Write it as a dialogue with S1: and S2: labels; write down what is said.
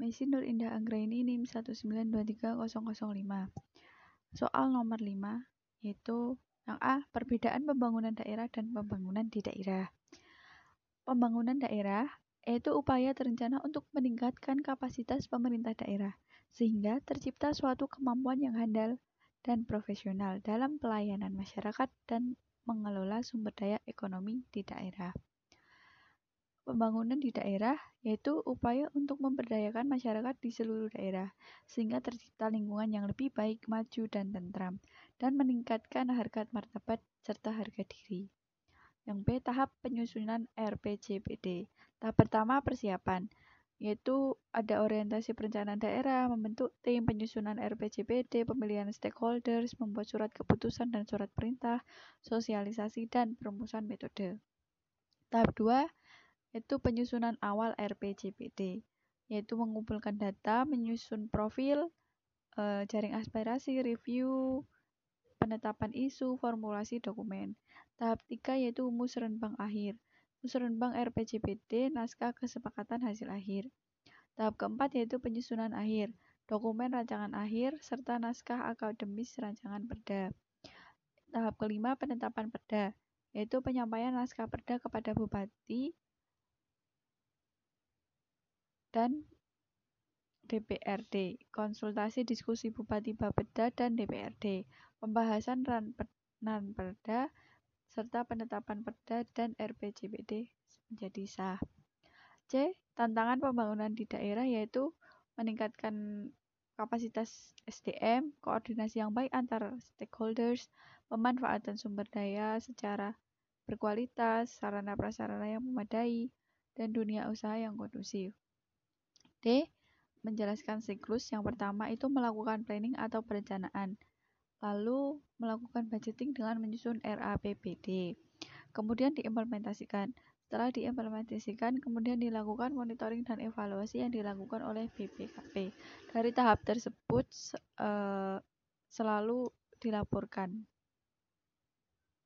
S1: Messi Nur Indah Anggraini NIM 1923005. Soal nomor 5 yaitu yang A, perbedaan pembangunan daerah dan pembangunan di daerah. Pembangunan daerah yaitu upaya terencana untuk meningkatkan kapasitas pemerintah daerah sehingga tercipta suatu kemampuan yang handal dan profesional dalam pelayanan masyarakat dan mengelola sumber daya ekonomi di daerah. Pembangunan di daerah yaitu upaya untuk memberdayakan masyarakat di seluruh daerah sehingga tercipta lingkungan yang lebih baik, maju, dan tentram dan meningkatkan harkat martabat serta harga diri. Yang B. Tahap penyusunan RPJPD. Tahap pertama persiapan, yaitu ada orientasi perencanaan daerah, membentuk tim penyusunan RPJPD, pemilihan stakeholders, membuat surat keputusan dan surat perintah, sosialisasi, dan perumusan metode. Tahap 2 yaitu penyusunan awal RPJPD, yaitu mengumpulkan data, menyusun profil, e, jaring aspirasi, review, penetapan isu, formulasi dokumen. Tahap 3 yaitu musrenbang akhir. Musrenbang RPJPD, naskah kesepakatan hasil akhir. Tahap keempat yaitu penyusunan akhir, dokumen rancangan akhir, serta naskah akademis rancangan perda. Tahap kelima penetapan perda, yaitu penyampaian naskah perda kepada bupati, dan DPRD, konsultasi diskusi Bupati Bapeda dan DPRD, pembahasan ran perda, serta penetapan perda dan RPJPD menjadi sah. C. Tantangan pembangunan di daerah yaitu meningkatkan kapasitas SDM, koordinasi yang baik antar stakeholders, pemanfaatan sumber daya secara berkualitas, sarana prasarana yang memadai, dan dunia usaha yang kondusif. D. Menjelaskan siklus. Yang pertama itu melakukan planning atau perencanaan. Lalu melakukan budgeting dengan menyusun RAPBD. Kemudian diimplementasikan. Setelah diimplementasikan, kemudian dilakukan monitoring dan evaluasi yang dilakukan oleh BPKP. Dari tahap tersebut eh, selalu dilaporkan.